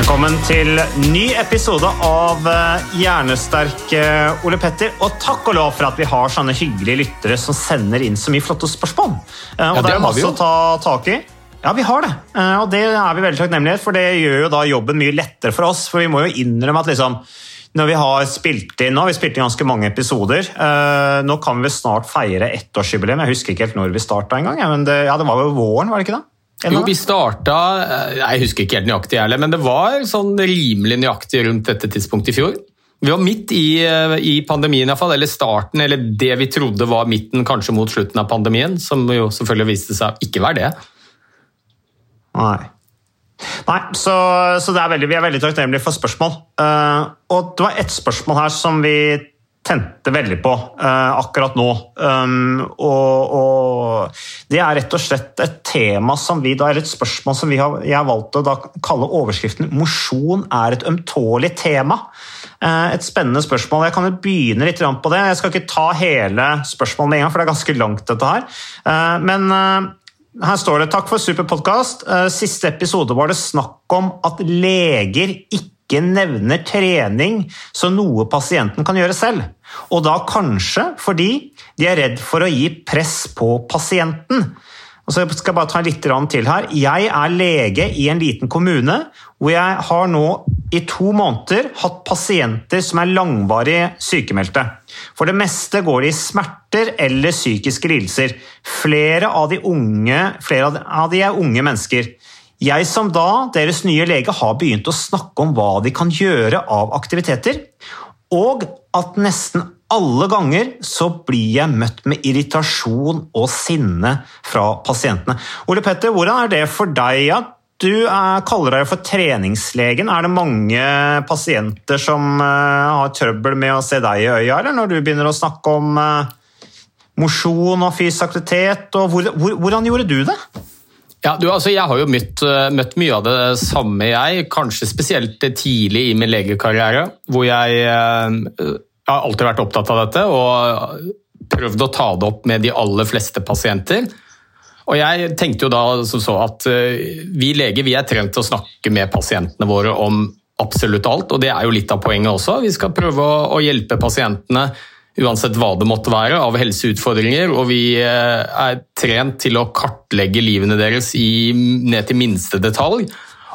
Velkommen til ny episode av eh, Hjernesterke Ole Petter. Og takk og lov for at vi har sånne hyggelige lyttere som sender inn så mye flotte spørsmål. Eh, Og Ja, det det er masse å ta tak i. Ja, vi har det. Eh, Og det er vi veldig takknemlige for. Det gjør jo da jobben mye lettere for oss. For vi må jo innrømme at liksom når vi har spilt inn nå, vi spilte inn ganske mange episoder. nå kan vi snart feire ettårsjubileum. Jeg husker ikke helt når vi starta engang. Men det, ja, det var jo våren, var det ikke det? Jo, vi starta eh, Jeg husker ikke helt nøyaktig, heller, men det var sånn rimelig nøyaktig rundt dette tidspunktet i fjor. Vi var midt i, eh, i pandemien, i hvert fall, eller starten, eller det vi trodde var midten, kanskje mot slutten av pandemien, som jo selvfølgelig viste seg ikke være det. Nei. Nei, så, så det veldig, vi er veldig takknemlige for spørsmål. Uh, og det var ett spørsmål her som vi tente veldig på eh, akkurat nå. Um, og, og det er rett og slett et tema som vi da, eller et spørsmål som vi har, jeg har valgt å da kalle overskriften 'Mosjon er et ømtålig tema'. Eh, Et spennende spørsmål. Jeg kan jo begynne litt på det. Jeg skal ikke ta hele spørsmålet med en gang, for det er ganske langt, dette her. Eh, Men eh, her står det 'Takk for super podkast'. Siste episode var det snakk om at leger ikke nevner trening som noe pasienten kan gjøre selv. Og da kanskje fordi de er redd for å gi press på pasienten. Og så skal jeg bare ta litt til her. Jeg er lege i en liten kommune hvor jeg har nå i to måneder hatt pasienter som er langvarig sykemeldte. For det meste går de i smerter eller psykiske lidelser. Flere av de, unge, flere av de- er unge mennesker. Jeg som da, deres nye lege, har begynt å snakke om hva de kan gjøre av aktiviteter, og at nesten alle ganger så blir jeg møtt med irritasjon og sinne fra pasientene. Ole Petter, hvordan er det for deg? Ja? Du er, kaller deg for treningslegen. Er det mange pasienter som eh, har trøbbel med å se deg i øya, eller når du begynner å snakke om eh, mosjon og fysisk aktivitet? Og hvor, hvor, hvordan gjorde du det? Ja, du, altså, jeg har jo møtt, eh, møtt mye av det samme, jeg. Kanskje spesielt tidlig i min legekarriere, hvor jeg, eh, jeg har alltid vært opptatt av dette og prøvd å ta det opp med de aller fleste pasienter. Og jeg tenkte jo da som så at eh, vi leger vi er trent til å snakke med pasientene våre om absolutt alt, og det er jo litt av poenget også. Vi skal prøve å, å hjelpe pasientene uansett hva det måtte være av helseutfordringer, og vi eh, er trent til å kartlegge livene deres i, ned til minste detalj.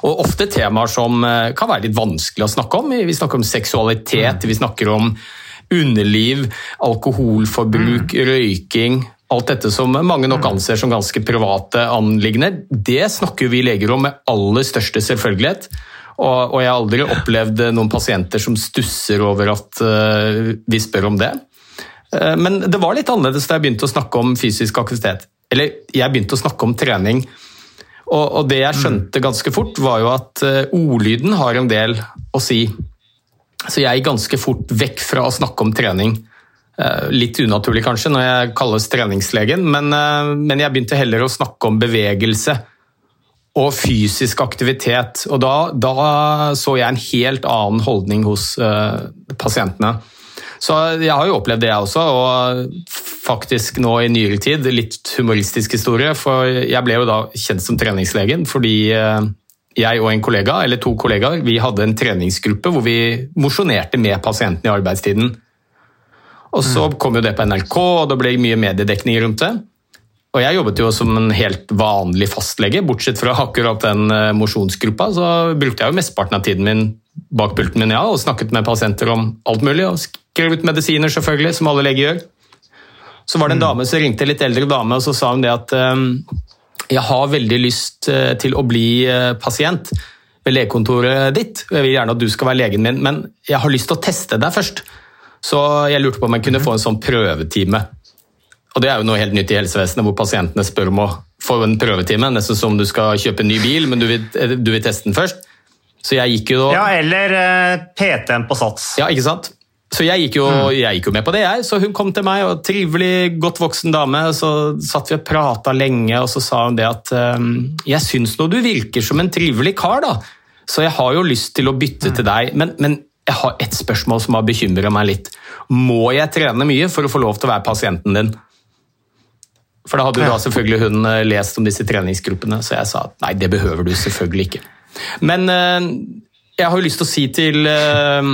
Og ofte temaer som eh, kan være litt vanskelig å snakke om. Vi snakker om seksualitet, vi snakker om underliv, alkoholforbruk, røyking. Alt dette som mange nok anser som ganske private anliggender, det snakker vi leger om med aller største selvfølgelighet. Og, og jeg har aldri opplevd noen pasienter som stusser over at eh, vi spør om det. Eh, men det var litt annerledes da jeg begynte å snakke om fysisk aktivitet. Eller jeg begynte å snakke om trening. Og, og det jeg skjønte ganske fort, var jo at eh, ordlyden har en del å si. Så jeg gikk ganske fort vekk fra å snakke om trening. Eh, Litt unaturlig kanskje når jeg kalles treningslegen, men, men jeg begynte heller å snakke om bevegelse og fysisk aktivitet. Og da, da så jeg en helt annen holdning hos uh, pasientene. Så jeg har jo opplevd det, jeg også. Og faktisk nå i nyere tid, litt humoristisk historie. For jeg ble jo da kjent som treningslegen fordi eh, jeg og en kollega, eller to kollegaer, vi hadde en treningsgruppe hvor vi mosjonerte med pasientene i arbeidstiden. Og så kom jo det på NRK, og det ble mye mediedekning rundt det. Og jeg jobbet jo som en helt vanlig fastlege, bortsett fra akkurat den eh, mosjonsgruppa. Så brukte jeg jo mesteparten av tiden min bak pulten min ja, og snakket med pasienter om alt mulig. Og skrev ut medisiner, selvfølgelig, som alle leger gjør. Så var det en dame som ringte, en litt eldre dame, og så sa hun det at eh, jeg har veldig lyst eh, til å bli eh, pasient ved legekontoret ditt. og Jeg vil gjerne at du skal være legen min, men jeg har lyst til å teste deg først. Så jeg lurte på om jeg kunne få en sånn prøvetime. Og det er jo noe helt nytt i helsevesenet, hvor pasientene spør om å få en prøvetime. Nesten som du skal kjøpe en ny bil, men du vil, du vil teste den først. Så jeg gikk jo da Ja, eller eh, PT-en på Sats. Ja, ikke sant? Så jeg gikk, jo, jeg gikk jo med på det, jeg. Så hun kom til meg, og trivelig, godt voksen dame. Så satt vi og prata lenge, og så sa hun det at ehm, Jeg syns nå du virker som en trivelig kar, da. Så jeg har jo lyst til å bytte til deg. Men, men jeg har ett spørsmål som har bekymra meg litt. Må jeg trene mye for å få lov til å være pasienten din? For da hadde jo da selvfølgelig hun eh, lest om disse treningsgruppene, så jeg sa at nei, det behøver du selvfølgelig ikke. Men eh, jeg har jo lyst til å si til eh,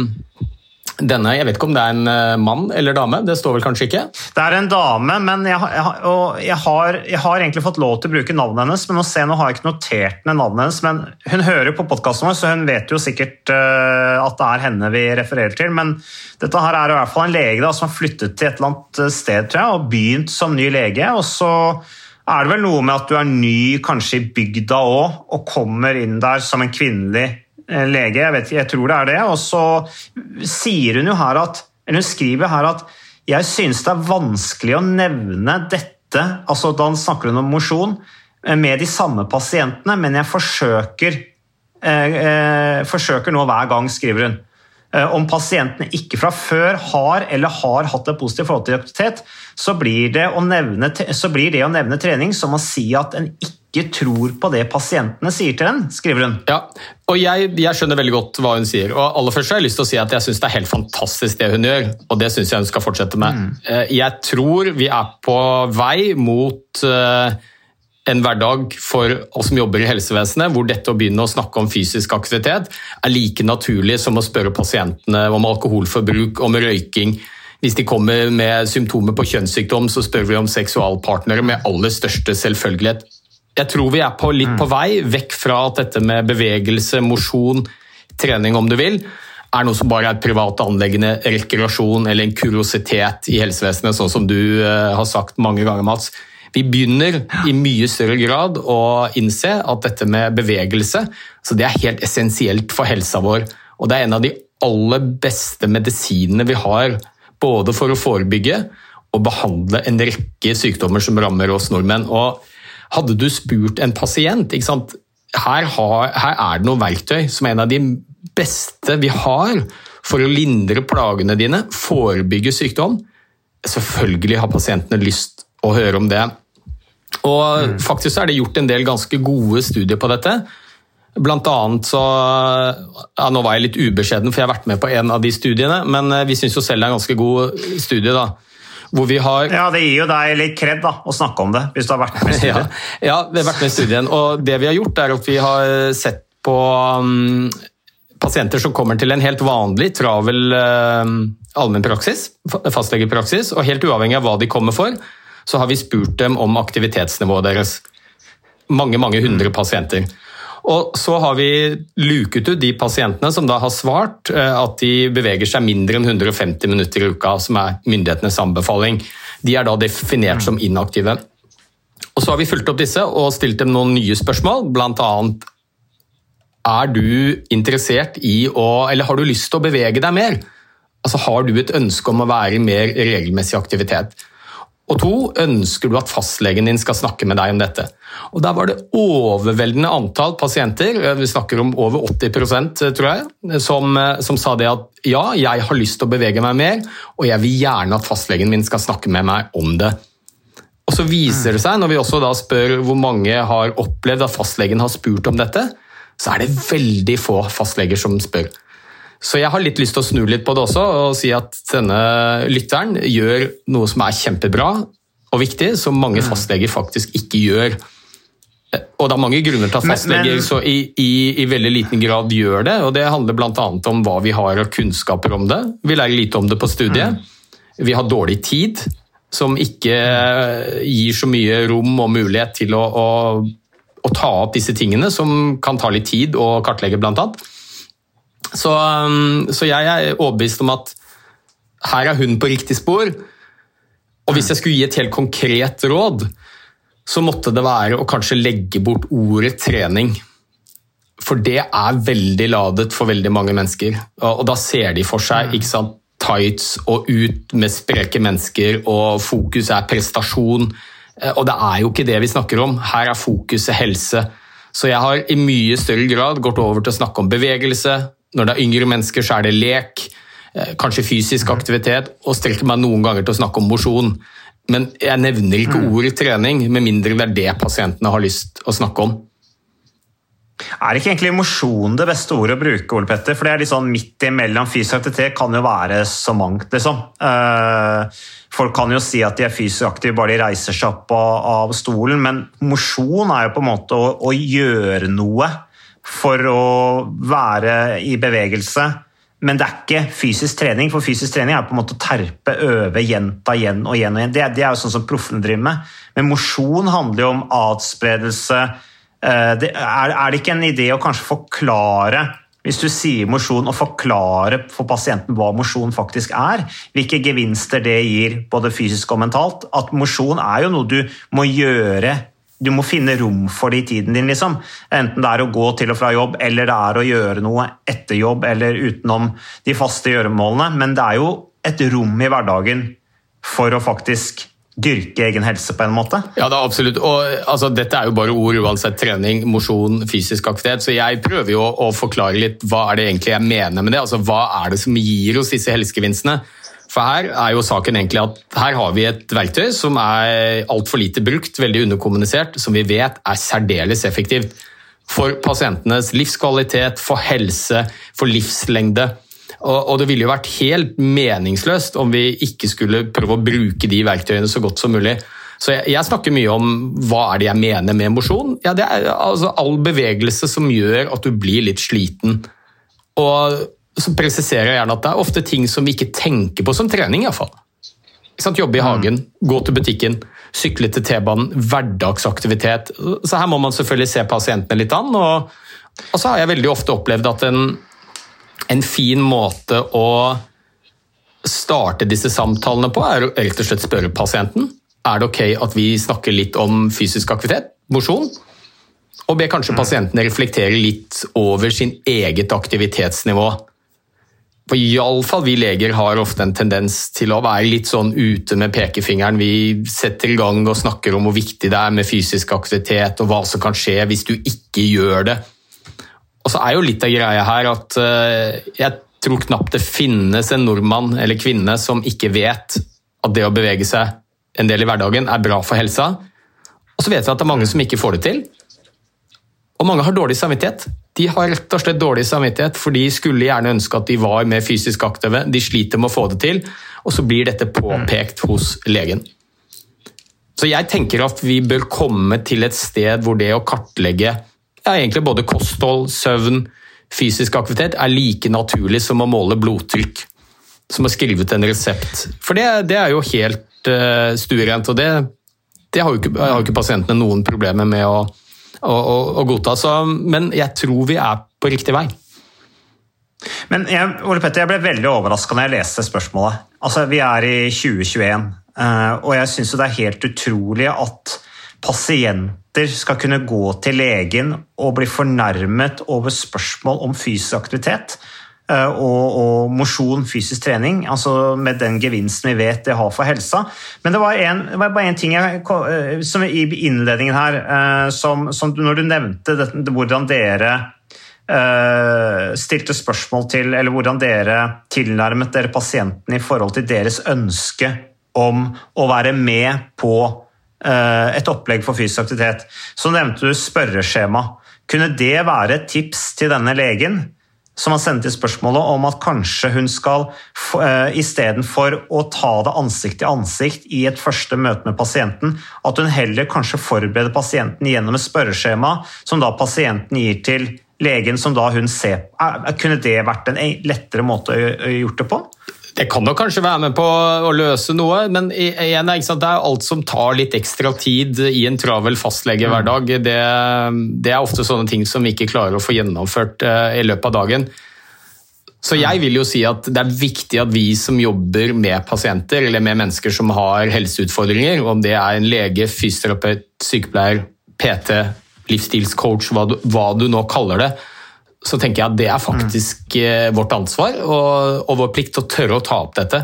denne Jeg vet ikke om det er en eh, mann eller dame, det står vel kanskje ikke? Det er en dame, men jeg, jeg, jeg, har, jeg har egentlig fått lov til å bruke navnet hennes. men Nå, se, nå har jeg ikke notert ned navnet hennes, men Hun hører på podkasten vår, så hun vet jo sikkert uh, at det er henne vi refererer til. Men dette her er i hvert fall en lege da, som har flyttet til et eller annet eh, sted tror jeg, og begynt som ny lege. og så er det vel noe med at du er ny kanskje i bygda òg, og kommer inn der som en kvinnelig lege. Jeg, vet, jeg tror det er det. Og så sier hun jo her at eller hun skriver her at jeg synes det er vanskelig å nevne dette, altså da snakker hun om mosjon, eh, med de samme pasientene, men jeg forsøker, eh, eh, forsøker nå hver gang, skriver hun. Eh, Om pasientene ikke fra før har eller har hatt et positivt forhold til aktivitet, så blir, det å nevne, så blir det å nevne trening som å si at en ikke tror på det pasientene sier til den, skriver hun. Ja, og jeg, jeg skjønner veldig godt hva hun sier. Og aller først har jeg lyst til å si at jeg syns det er helt fantastisk det hun gjør, og det syns jeg hun skal fortsette med. Mm. Jeg tror vi er på vei mot eh, en hverdag for oss som jobber i helsevesenet, hvor dette å begynne å snakke om fysisk aktivitet er like naturlig som å spørre pasientene om alkoholforbruk, om røyking. Hvis de kommer med symptomer på kjønnssykdom, så spør vi om seksualpartnere med aller største selvfølgelighet. Jeg tror vi er på, litt på vei vekk fra at dette med bevegelse, mosjon, trening om du vil, er noe som bare er et privat anleggende, rekreasjon eller en kuriositet i helsevesenet, sånn som du eh, har sagt mange ganger, Mats. Vi begynner i mye større grad å innse at dette med bevegelse så det er helt essensielt for helsa vår. Og det er en av de aller beste medisinene vi har, både for å forebygge og behandle en rekke sykdommer som rammer oss nordmenn. Og hadde du spurt en pasient ikke sant? Her, har, her er det noen verktøy som er en av de beste vi har for å lindre plagene dine, forebygge sykdom. Selvfølgelig har pasientene lyst å høre om det. Og faktisk så er det gjort en del ganske gode studier på dette. Blant annet så ja, Nå var jeg litt ubeskjeden, for jeg har vært med på en av de studiene, men eh, vi syns jo selv det er en ganske god studie. da, hvor vi har Ja, Det gir jo deg litt kred da, å snakke om det, hvis du har vært med i ja, ja, vi har vært med i studien. Og det vi har gjort, er at vi har sett på um, pasienter som kommer til en helt vanlig travel um, allmennpraksis, fa- fastlegepraksis, og helt uavhengig av hva de kommer for, så har vi spurt dem om aktivitetsnivået deres. Mange, mange hundre pasienter. Og så har vi luket ut de pasientene som da har svart eh, at de beveger seg mindre enn 150 minutter i uka, som er myndighetenes anbefaling. De er da definert som inaktive. Og så har vi fulgt opp disse og stilt dem noen nye spørsmål, annet er du interessert i å, eller har du lyst til å bevege deg mer? Altså Har du et ønske om å være i mer regelmessig aktivitet? Og to, ønsker du at fastlegen din skal snakke med deg om dette? Og Der var det overveldende antall pasienter, vi snakker om over 80% tror jeg, som, som sa det at ja, jeg har lyst til å bevege meg mer, og jeg vil gjerne at fastlegen min skal snakke med meg om det. Og så viser det seg, når vi også da spør hvor mange har opplevd at fastlegen har spurt om dette, så er det veldig få fastleger som spør. Så jeg har litt lyst til å snu litt på det også og si at denne lytteren gjør noe som er kjempebra og viktig, som mange fastleger faktisk ikke gjør. Og det er mange grunner til at fastleger men- så i, i, i veldig liten grad gjør det, og det handler bl.a. om hva vi har av kunnskaper om det. Vi lærer lite om det på studiet. Vi har dårlig tid, som ikke gir så mye rom og mulighet til å, å, å ta opp disse tingene, som kan ta litt tid å kartlegge, blant annet. Så, så jeg er overbevist om at her er hun på riktig spor. Og hvis jeg skulle gi et helt konkret råd, så måtte det være å kanskje legge bort ordet trening. For det er veldig ladet for veldig mange mennesker. Og da ser de for seg ikke sant, tights og ut med spreke mennesker, og fokus er prestasjon. Og det er jo ikke det vi snakker om. Her er fokuset helse. Så jeg har i mye større grad gått over til å snakke om bevegelse. Når det er yngre mennesker, så er det lek, kanskje fysisk aktivitet, og strekker meg noen ganger til å snakke om mosjon. Men jeg nevner ikke ordet trening, med mindre det er det pasientene har lyst å snakke om. Er ikke egentlig mosjon det beste ordet å bruke, Ole Petter? For det er litt sånn midt imellom fysisk aktivitet kan jo være så mangt, liksom. Folk kan jo si at de er fysisk aktive bare de reiser seg opp av stolen, men mosjon er jo på en måte å, å gjøre noe for å være i bevegelse. Men det er ikke fysisk trening, for fysisk trening er på en måte å terpe, øve, gjenta igjen og igjen. og igjen. Det, det er jo sånn som proffene driver med. Men mosjon handler jo om atspredelse. Det, er, er, det ikke en idé å kanskje forklare hvis du sier mosjon, og forklare for pasienten hva mosjon faktisk er, hvilke gevinster det gir både fysisk og mentalt? At mosjon er jo noe du må gjøre du må finne rom for det i tiden din, liksom. Enten det er å gå til og fra jobb, eller det er å gjøre noe etter jobb eller utenom de faste gjøremålene. Men det er jo et rom i hverdagen for å faktisk dyrke egen helse på en måte. Ja, er absolutt. Og, altså, dette er jo bare ord uansett trening, mosjon, fysisk aktivitet. Så jeg prøver jo å, å forklare litt hva er det egentlig jeg mener med det. Altså, hva er det som gir oss disse helsegevinstene? For her er jo saken egentlig at her har vi et verktøy som er altfor lite brukt, veldig underkommunisert, som vi vet er særdeles effektivt for pasientenes livskvalitet, for helse, for livslengde. Og, det ville jo vært helt meningsløst om vi ikke skulle prøve å bruke de verktøyene så godt som mulig. Så jeg, jeg snakker mye om hva er det jeg mener med mosjon. Ja, det er altså all bevegelse som gjør at du blir litt sliten. Og så presiserer jeg gjerne at det er ofte ting som vi ikke tenker på som trening. I hvert fall. Jobbe i hagen, mm. gå til butikken, sykle til T-banen, hverdagsaktivitet. Så her må man selvfølgelig se pasientene litt an. Og, og så har jeg veldig ofte opplevd at en, en fin måte å starte disse samtalene på, er å rett og slett spørre pasienten er det ok at vi snakker litt om fysisk aktivitet, mosjon. Og be kanskje pasientene pasienten reflektere litt over sin eget aktivitetsnivå. For iallfall vi leger har ofte en tendens til å være litt sånn ute med pekefingeren. Vi setter i gang og snakker om hvor viktig det er med fysisk aktivitet, og hva som kan skje hvis du ikke gjør det. Og så er jo litt av greia her at uh, jeg tror knapt det finnes en nordmann eller kvinne som ikke vet at det å bevege seg en del i hverdagen er bra for helsa. Og så vet vi at det er mange som ikke får det til. Og mange har dårlig samvittighet. De har rett og slett dårlig samvittighet, for de skulle gjerne ønske at de var mer fysisk aktive. De sliter med å få det til, og så blir dette påpekt hos legen. Så jeg tenker at vi bør komme til et sted hvor det å kartlegge ja, egentlig både kosthold, søvn, fysisk aktivitet er like naturlig som å måle blodtrykk. Som å skrive ut en resept. For det, det er jo helt uh, stuerent, og det, det har, jo ikke, har jo ikke pasientene noen problemer med å å, å, godta. Så, men jeg tror vi er på riktig vei. Men jeg, Ole Petter, jeg ble veldig overraska når jeg leste spørsmålet. Altså, Vi er i 2021, eh, og jeg syns det er helt utrolig at pasienter skal kunne gå til legen og bli fornærmet over spørsmål om fysisk aktivitet. Eh, og, og mosjon, fysisk trening, altså med den gevinsten vi vet det har for helsa. Men det var, en, det var bare én ting jeg, eh, som i innledningen her, eh, som, som når du nevnte det, hvordan dere stilte spørsmål til, eller hvordan dere tilnærmet dere pasientene i forhold til deres ønske om å være med på et opplegg for fysisk aktivitet. Så nevnte du spørreskjema. Kunne det være et tips til denne legen? Som har sendt inn spørsmålet om at kanskje hun skal, uh, istedenfor å ta det ansikt til ansikt i et første møte med pasienten, at hun heller kanskje forbereder pasienten gjennom et spørreskjema som da pasienten gir til legen, som da hun ser Kunne det vært en lettere måte å gjøre det på? Jeg kan nok kanskje være med på å løse noe, men igjen, det er alt som tar litt ekstra tid i en travel fastlegehverdag. Det, det er ofte sånne ting som vi ikke klarer å få gjennomført eh, i løpet av dagen. Så jeg vil jo si at det er viktig at vi som jobber med pasienter, eller med mennesker som har helseutfordringer, om det er en lege, fysioterapeut, sykepleier, PT, livsstilscoach, hva du, hva du nå kaller det, så tenker jeg at det er faktisk mm. vårt ansvar og, og, vår plikt å tørre å ta opp dette.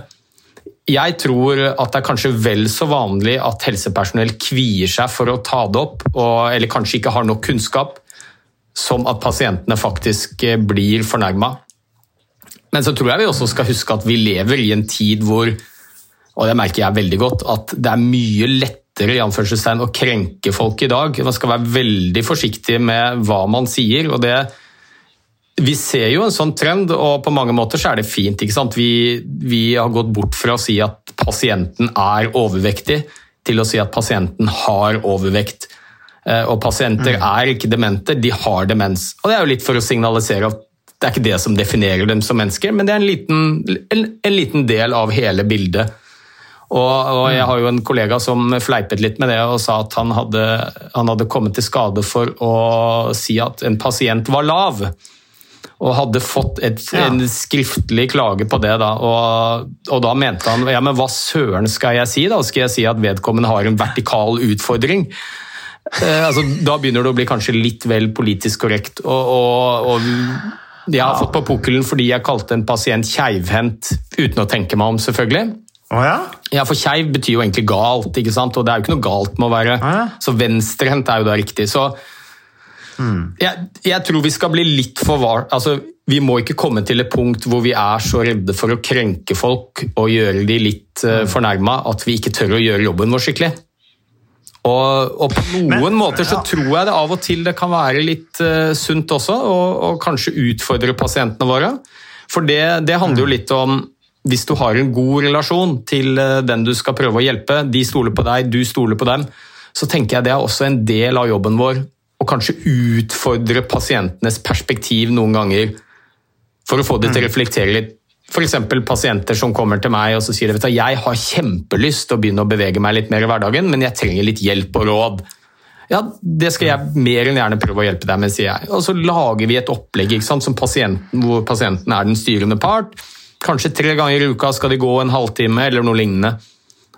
Jeg tror at det er kanskje vel så vanlig at helsepersonell kvier seg for å ta det opp, og, eller kanskje ikke har nok kunnskap, som at pasientene faktisk eh, blir fornærma. Men så tror jeg vi også skal huske at vi lever i en tid hvor, og det merker jeg veldig godt, at det er mye lettere i anførselstegn å krenke folk i dag. Man skal være veldig forsiktig med hva man sier. og det vi ser jo en sånn trend, og på mange måter så er det fint. ikke sant? Vi, vi, har gått bort fra å si at pasienten er overvektig, til å si at pasienten har overvekt. Eh, og pasienter mm. er ikke demente, de har demens. Og Det er jo litt for å signalisere at det er ikke det som definerer dem som mennesker, men det er en liten, en, en liten del av hele bildet. Og, og, Jeg har jo en kollega som fleipet litt med det og sa at han hadde, han hadde kommet til skade for å si at en pasient var lav og hadde fått et, ja. en skriftlig klage på det. Da, og, og, da mente han ja, men hva søren skal jeg si? da? Skal jeg si at vedkommende har en vertikal utfordring? Eh, altså, da begynner det å bli kanskje litt vel politisk korrekt. og, og, og jeg har ja. fått på pukkelen fordi jeg kalte en pasient keivhendt uten å tenke meg om, selvfølgelig. Oh, ja? ja, For keiv betyr jo egentlig galt, ikke sant? og det er jo ikke noe galt med å være ja. Så venstrehendt er jo da riktig. Så Mm. Jeg, jeg, tror vi skal bli litt for var... Altså, vi må ikke komme til et punkt hvor vi er så redde for å krenke folk og gjøre de litt uh, fornærma at vi ikke tør å gjøre jobben vår skikkelig. Og, og på noen Men, måter så ja. tror jeg det av og til det kan være litt uh, sunt også, og, kanskje utfordre pasientene våre. For det, det handler jo mm. litt om hvis du har en god relasjon til eh, den du skal prøve å hjelpe, de stoler på deg, du stoler på dem, så tenker jeg det er også en del av jobben vår og kanskje utfordre pasientenes perspektiv noen ganger for å få det til å mm. reflektere litt. F.eks. pasienter som kommer til meg og så sier at jeg har kjempelyst til å begynne å bevege meg litt mer i hverdagen, men jeg trenger litt hjelp og råd. Ja, Det skal jeg mer enn gjerne prøve å hjelpe deg med, sier jeg. Og så lager vi et opplegg pasienten, hvor pasienten er den styrende part. Kanskje tre ganger i uka skal de gå en halvtime eller noe lignende.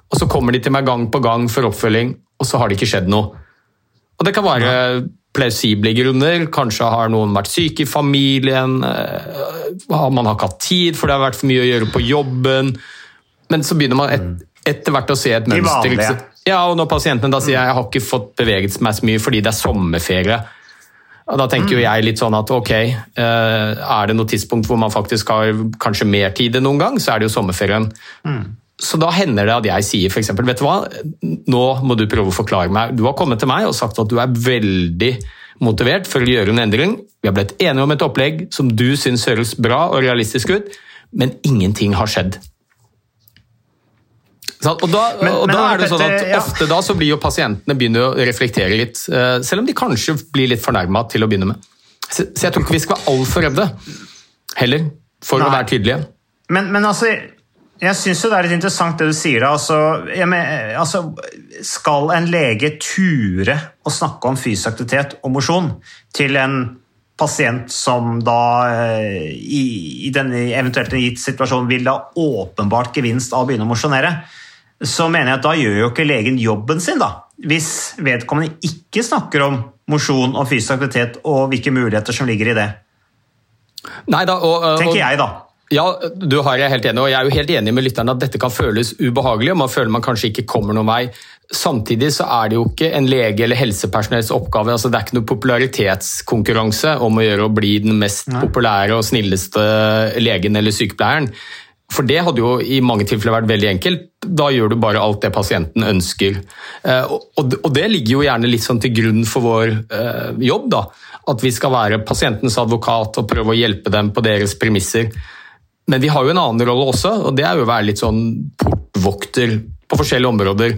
Og så kommer de til meg gang på gang for oppfølging, og så har det ikke skjedd noe. Og det kan være plausible grunner. Kanskje har noen vært syk i familien. Eh, man har ikke hatt tid, for det har vært for mye å gjøre på jobben. Men så begynner man et, mm. etter hvert å se et mønster. Ja, og Når pasientene da sier jeg har ikke fått beveget meg så mye fordi det er sommerferie, og da tenker jo mm. jeg litt sånn at ok, eh, er det noe tidspunkt hvor man faktisk har kanskje mer tid enn noen gang, så er det jo sommerferien. Mm. Så da hender det at jeg sier f.eks.: Vet du hva, nå må du prøve å forklare meg. Du har kommet til meg og sagt at du er veldig motivert for å gjøre en endring. Vi har blitt enige om et opplegg som du syns høres bra og realistisk ut, men ingenting har skjedd. Og da, men, og da er det sånn at Ofte da så blir jo pasientene begynner å reflektere litt, eh, selv om de kanskje blir litt fornærma til å begynne med. Så jeg tror ikke vi skal være altfor redde heller, for Nei. å være tydelige. Men, men altså, jeg syns det er litt interessant det du sier. Altså, mener, altså, skal en lege ture å snakke om fysisk aktivitet og mosjon til en pasient som da eh, i, i denne eventuelt en gitt situasjon vil ha åpenbart gevinst av å begynne å mosjonere, så mener jeg at da gjør jo ikke legen jobben sin, da. Hvis vedkommende ikke snakker om mosjon og fysisk aktivitet og hvilke muligheter som ligger i det. Neida, og, og, Tenker jeg, da. Ja, du har jeg helt enig, og jeg er jo helt enig med lytterne at dette kan føles ubehagelig, og man føler man kanskje ikke kommer noen vei. Samtidig så er det jo ikke en lege eller helsepersonells oppgave. altså Det er ikke noen popularitetskonkurranse om å gjøre å bli den mest Nei. populære og snilleste legen eller sykepleieren. For det hadde jo i mange tilfeller vært veldig enkelt. Da gjør du bare alt det pasienten ønsker. Eh, og det ligger jo gjerne litt sånn til grunn for vår eh, jobb. da, At vi skal være pasientens advokat og prøve å hjelpe dem på deres premisser. Men vi har jo en annen rolle også, og det er jo å være litt sånn portvokter på forskjellige områder.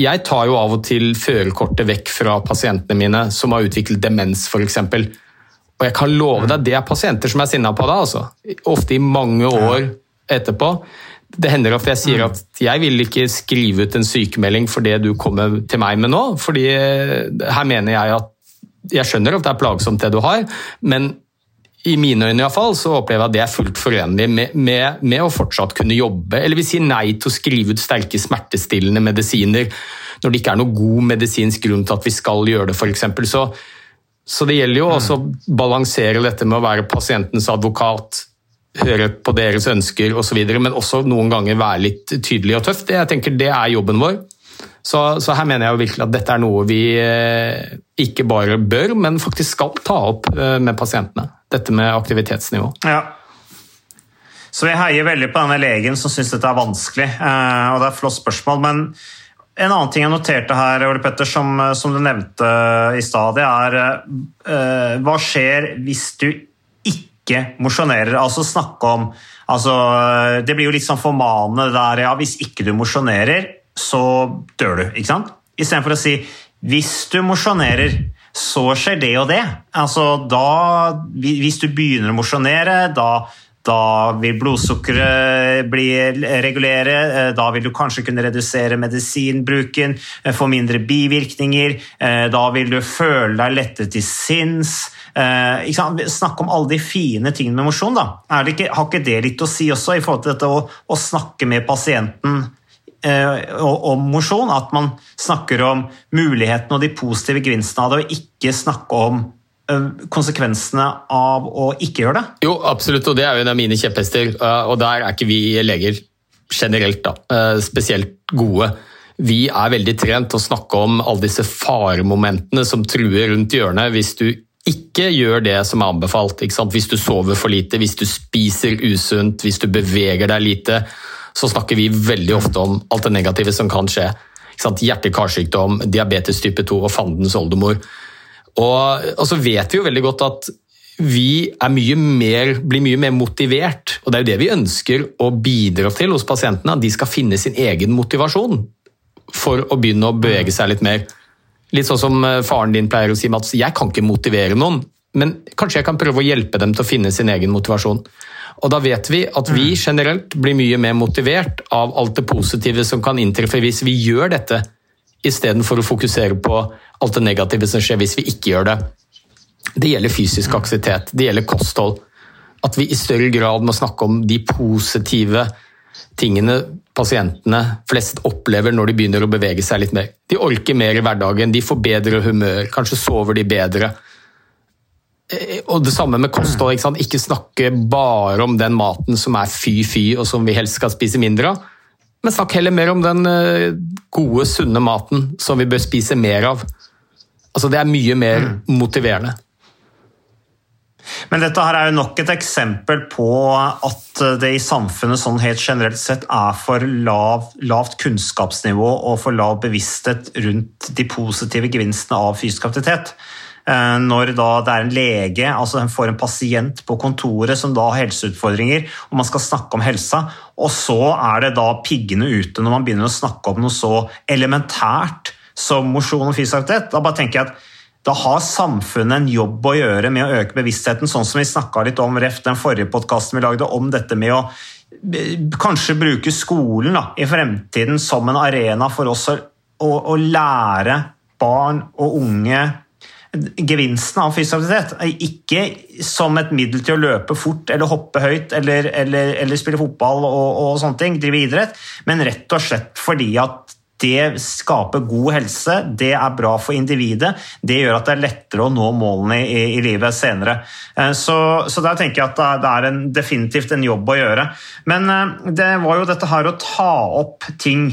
Jeg tar jo av og til førerkortet vekk fra pasientene mine som har utviklet demens, f.eks. Og jeg kan love deg, det er pasienter som er sinna på deg. altså. Ofte i mange år etterpå. Det hender at jeg sier at jeg vil ikke skrive ut en sykemelding for det du kommer til meg med nå. fordi her mener jeg at Jeg skjønner at det er plagsomt det du har, men i mine øyne i hvert fall, så opplever jeg at det er fullt forenlig med, med, med, å fortsatt kunne jobbe. Eller vi sier nei til å skrive ut sterke smertestillende medisiner når det ikke er noe god medisinsk grunn til at vi skal gjøre det, f.eks. Så, så det gjelder jo også å balansere dette med å være pasientens advokat, høre på deres ønsker osv., men også noen ganger være litt tydelig og tøff. Det, jeg tenker det er jobben vår. Så, så, her mener jeg jo virkelig at dette er noe vi eh, ikke bare bør, men faktisk skal ta opp eh, med pasientene. Dette med aktivitetsnivå. Ja. Så vi heier veldig på denne legen som syns dette er vanskelig, eh, og det er et flott spørsmål. men en annen ting jeg noterte her, Ole Petter, som, som du nevnte i stad, er uh, hva skjer hvis du ikke mosjonerer? Altså snakke om altså, Det blir jo litt sånn formanende der ja, hvis ikke du mosjonerer, så dør du. ikke sant? Istedenfor å si hvis du mosjonerer, så skjer det og det. Altså, da, hvis du begynner å mosjonere, da da vil blodsukkeret bli regulere, eh, da vil du kanskje kunne redusere medisinbruken, eh, få mindre bivirkninger, eh, da vil du føle deg lettere til sinns. Snakk om alle de fine tingene med mosjon. Har ikke det litt å si også i forhold til dette å, å snakke med pasienten om mosjon? At man snakker om mulighetene og de positive gevinstene av det, og ikke snakke om Eh, konsekvensene av å ikke gjøre det? Jo, absolutt, og det er jo en av mine kjepphester. Eh, og der er ikke vi leger generelt da, eh, spesielt gode. Vi er veldig trent til å snakke om alle disse faremomentene som truer rundt hjørnet hvis du ikke gjør det som er anbefalt. Hvis du sover for lite, hvis du spiser usunt, hvis du beveger deg lite, så snakker vi veldig ofte om alt det negative som kan skje. Hjerte-karsykdom, diabetes type 2 og fandens oldemor. Og, og, så vet vi jo veldig godt at vi mye mer, blir mye mer motivert, og det er jo det vi ønsker å bidra til hos pasientene. At de skal finne sin egen motivasjon for å begynne å bevege seg litt mer. Litt sånn som eh, faren din pleier å si, Mats. Jeg kan ikke motivere noen, men kanskje jeg kan prøve å hjelpe dem til å finne sin egen motivasjon. Og da vet vi at vi mm. generelt blir mye mer motivert av alt det positive som kan inntreffe hvis vi gjør dette istedenfor å fokusere på alt det negative som skjer hvis vi ikke gjør det. Det gjelder fysisk aktivitet, det gjelder kosthold. At vi i større grad må snakke om de positive tingene pasientene flest opplever når de begynner å bevege seg litt mer. De orker mer i hverdagen, de får bedre humør, kanskje sover de bedre. Eh, og det samme med kosthold. Ikke, ikke snakke bare om den maten som er fy-fy, og som vi helst skal spise mindre av. Men snakk heller mer om den eh, gode, sunne maten som vi bør spise mer av. Altså, det er mye mer mm. motiverende. Men dette her er jo nok et eksempel på at det i samfunnet sånn helt generelt sett er for lav, lavt kunnskapsnivå og for lav bevissthet rundt de positive gevinstene av fysisk aktivitet. Eh, når da det er en lege, altså en får en pasient på kontoret som da har helseutfordringer, og man skal snakke om helsa, og så er det da piggene ute når man begynner å snakke om noe så elementært som mosjon og fysisk aktivitet. Da bare tenker jeg at da har samfunnet en jobb å gjøre med å øke bevisstheten, sånn som vi snakka litt om ref den forrige podkasten vi lagde om dette med å kanskje bruke skolen da, i fremtiden som en arena for oss å, å, å lære barn og unge gevinsten av fysisk aktivitet. Ikke som et middel til å løpe fort eller hoppe høyt eller, eller, eller spille fotball og, og, sånne ting, drive idrett, men rett og slett fordi at det skaper god helse, det er bra for individet. Det gjør at det er lettere å nå målene i, i livet senere. Eh, så, så, der tenker jeg at det er en, definitivt en jobb å gjøre. Men eh, det var jo dette her å ta opp ting.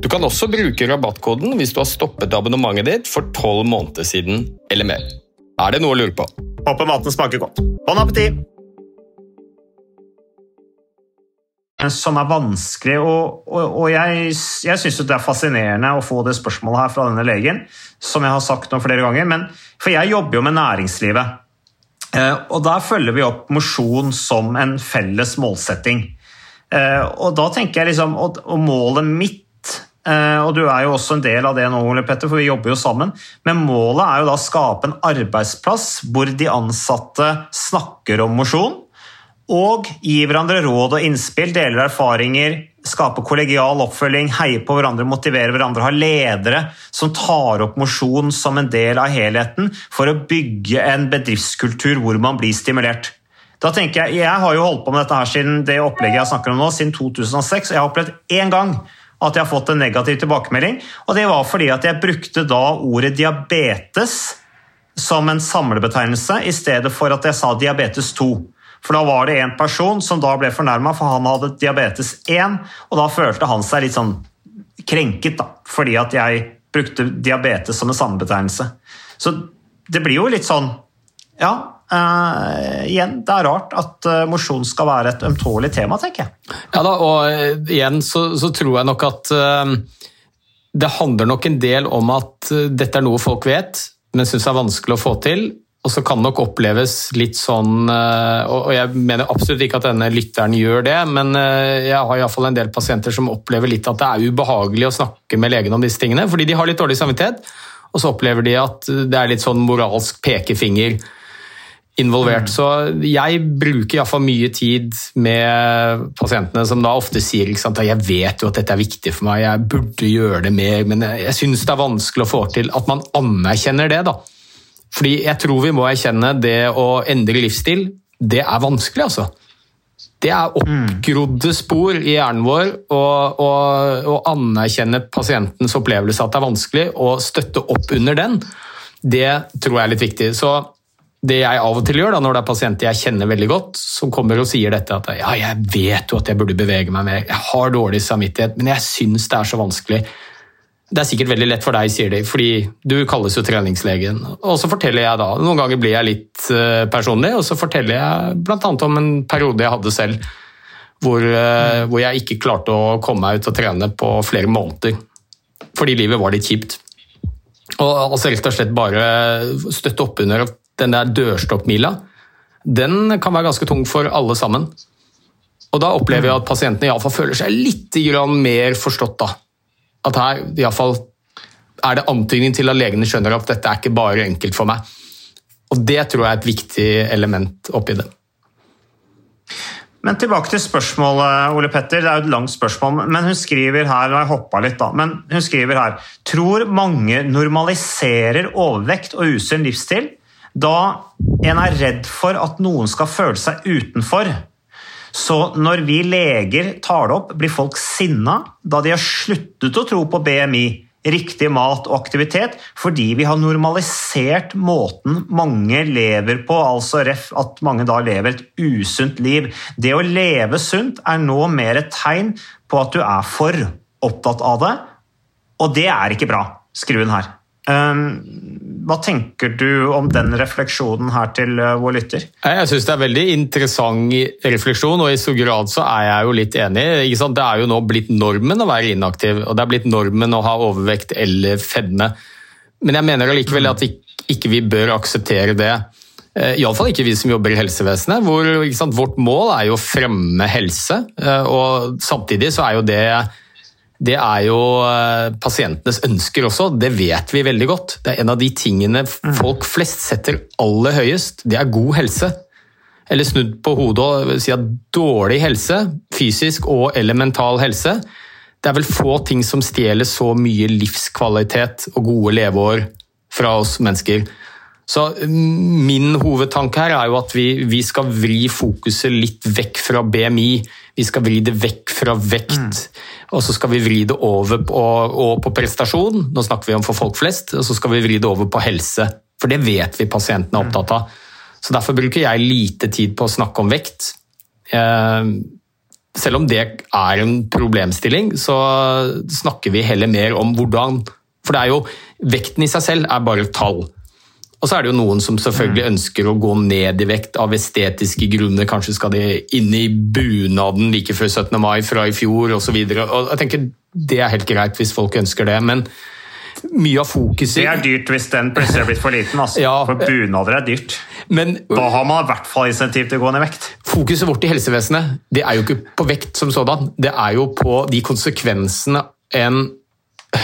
Du kan også bruke rabattkoden hvis du har stoppet abonnementet ditt for tolv måneder siden eller mer. Er det noe å lure på? Håper maten smaker godt. Bon appétit! Som er vanskelig, og, og, og jeg, jeg syns det er fascinerende å få det spørsmålet her fra denne legen, som jeg har sagt nå flere ganger. Men, for jeg jobber jo med næringslivet, eh, og der følger vi opp mosjon som en felles målsetting. Eh, og da tenker jeg liksom, og, og målet mitt og du er jo også en del av det nå, Ole Petter, for vi jobber jo sammen. Men målet er jo da å skape en arbeidsplass hvor de ansatte snakker om mosjon. Og gir hverandre råd og innspill, deler erfaringer, skaper kollegial oppfølging, heier på hverandre, motiverer hverandre, har ledere som tar opp mosjon som en del av helheten for å bygge en bedriftskultur hvor man blir stimulert. Da tenker Jeg jeg har jo holdt på med dette her siden det opplegget jeg snakker om nå, siden 2006, og jeg har opplevd én gang at jeg har fått en negativ tilbakemelding. og Det var fordi at jeg brukte da ordet diabetes som en samlebetegnelse i stedet for at jeg sa diabetes 2. For da var det en person som da ble fornærma, for han hadde diabetes 1, og da følte han seg litt sånn krenket, da, fordi at jeg brukte diabetes som en samlebetegnelse. Så det blir jo litt sånn Ja, eh, igjen, det er rart at uh, mosjon skal være et ømtålig tema, tenker jeg. Ja da, og eh, igjen så, så tror jeg nok at uh, det handler nok en del om at dette er noe folk vet, men syns er vanskelig å få til. Og så kan det nok oppleves litt sånn Og jeg mener absolutt ikke at denne lytteren gjør det, men jeg har iallfall en del pasienter som opplever litt at det er ubehagelig å snakke med legen om disse tingene, fordi de har litt dårlig samvittighet. Og så opplever de at det er litt sånn moralsk pekefinger involvert. Så jeg bruker iallfall mye tid med pasientene som da ofte sier at jeg vet jo at dette er viktig for meg, jeg burde gjøre det mer, men jeg syns det er vanskelig å få til at man anerkjenner det. da. Fordi jeg tror vi må erkjenne det å endre livsstil, det er vanskelig, altså. Det er oppgrodde spor i hjernen vår å anerkjenne pasientens opplevelse at det er vanskelig, og støtte opp under den. Det tror jeg er litt viktig. Så det jeg av og til gjør, da, når det er pasienter jeg kjenner veldig godt, som kommer og sier dette at ja, jeg vet jo at jeg burde bevege meg mer, jeg har dårlig samvittighet, men jeg syns det er så vanskelig. det er sikkert veldig lett for deg, sier de, fordi du kalles jo treningslegen. Og så forteller jeg da, noen ganger blir jeg litt eh, personlig, og så forteller jeg bl.a. om en periode jeg hadde selv, hvor, eh, hvor jeg ikke klarte å komme meg ut og trene på flere måneder. Fordi livet var litt kjipt. Og altså rett og slett bare støtte opp under at den der dørstokkmila, den kan være ganske tung for alle sammen. Og da opplever jeg at pasientene iallfall føler seg litt mer forstått. da. At her i alle fall er det antydning til at legene skjønner at dette er ikke bare enkelt for meg. Og det tror jeg er et viktig element oppi det. Men tilbake til spørsmålet, Ole Petter. Det er jo et langt spørsmål, men hun skriver her og jeg hoppet litt da, men hun skriver her Tror mange normaliserer overvekt og usunn livsstil da en er redd for at noen skal føle seg utenfor? Så når vi leger tar det opp, blir folk sinna da de har sluttet å tro på BMI, riktig mat og aktivitet, fordi vi har normalisert måten mange lever på, altså ref at mange da lever et usunt liv. Det å leve sunt er nå mer et tegn på at du er for opptatt av det, og det er ikke bra, skriver hun her. Hva tenker du om den refleksjonen her til eh, vår lytter? Jeg syns det er veldig interessant refleksjon, og i så grad så er jeg jo litt enig. Det er jo nå blitt normen å være inaktiv, og det er blitt normen å ha overvekt eller fedme. Men jeg mener allikevel at ikke vi bør akseptere det. Eh, Iallfall ikke vi som jobber i helsevesenet. hvor Vårt mål er jo å fremme helse, eh, og samtidig så er jo det det er jo eh, pasientenes ønsker også. Det vet vi veldig godt. Det er en av de tingene mm. folk flest setter aller høyest. Det er god helse. Eller snudd på hodet og si at dårlig helse, fysisk og eller mental helse, det er vel få ting som stjeler så mye livskvalitet og gode leveår fra oss mennesker. Så mm, min hovedtanke her er jo at vi, vi skal vri fokuset litt vekk fra BMI. Vi skal vri det vekk fra vekt. Mm. Og så skal vi vri det over på, på, prestasjon, nå snakker vi om for folk flest, og så skal vi vri det over på helse. For det vet vi pasientene er opptatt av. Så Derfor bruker jeg lite tid på å snakke om vekt. Eh, selv om det er en problemstilling, så snakker vi heller mer om hvordan For det er jo Vekten i seg selv er bare tall. Og så er det jo noen som selvfølgelig ønsker å gå ned i vekt av estetiske grunner. Kanskje skal de inn i bunaden like før 17. mai fra i fjor osv. Jeg tenker det er helt greit hvis folk ønsker det, men mye av fokuset Det er dyrt hvis den plutselig er blitt for liten. Altså. Ja, for bunader er dyrt. Men, da har man i hvert fall insentiv til å gå ned i vekt. Fokuset vårt i helsevesenet det er jo ikke på vekt som sådan. Det er jo på de konsekvensene en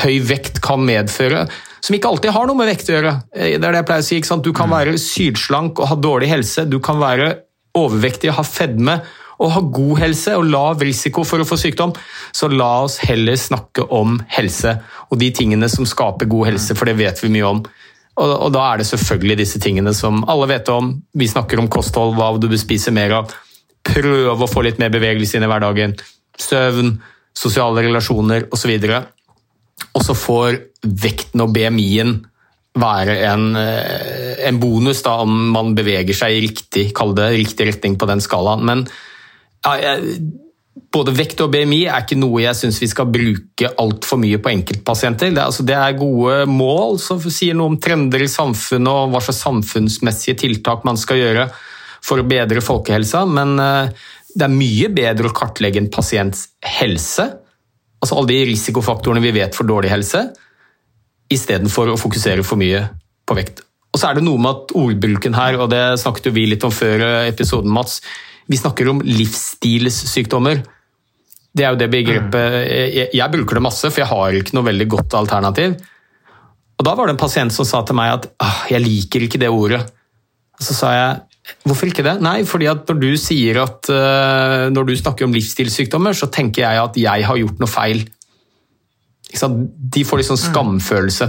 høy vekt kan medføre som ikke alltid har noe med vekt å gjøre. Eh, det er det jeg pleier å si. Du kan mm. være sylslank og ha dårlig helse. Du kan være overvektig og ha fedme og ha god helse og lav risiko for å få sykdom. Så la oss heller snakke om helse og de tingene som skaper god helse, for det vet vi mye om. Og, og da er det selvfølgelig disse tingene som alle vet om. Vi snakker om kosthold, hva du bør spise mer av. Prøve å få litt mer bevegelse inn i hverdagen. Søvn, sosiale relasjoner osv. Og så får vekten og BMI-en være en, eh, en, bonus da, om man beveger seg i riktig, det, riktig retning på den skalaen. Men ja, både vekt og BMI er ikke noe jeg syns vi skal bruke altfor mye på enkeltpasienter. Det, altså, det, er gode mål som sier noe om trender i samfunnet og hva slags samfunnsmessige tiltak man skal gjøre for å bedre folkehelsa, men eh, det er mye bedre å kartlegge en pasients helse Altså alle de risikofaktorene vi vet for dårlig helse, istedenfor å fokusere for mye på vekt. Og så er det noe med at ordbruken her, og det snakket jo vi litt om før episoden, Mats. Vi snakker om livsstilssykdommer. Det er jo det begrepet jeg, jeg, bruker det masse, for jeg har ikke noe veldig godt alternativ. Og Da var det en pasient som sa til meg at ah, jeg liker ikke det ordet. Og så sa jeg Hvorfor ikke det? Nei, fordi at når du sier at uh, når du snakker om livsstilssykdommer, så tenker jeg at jeg har gjort noe feil. De får litt sånn skamfølelse.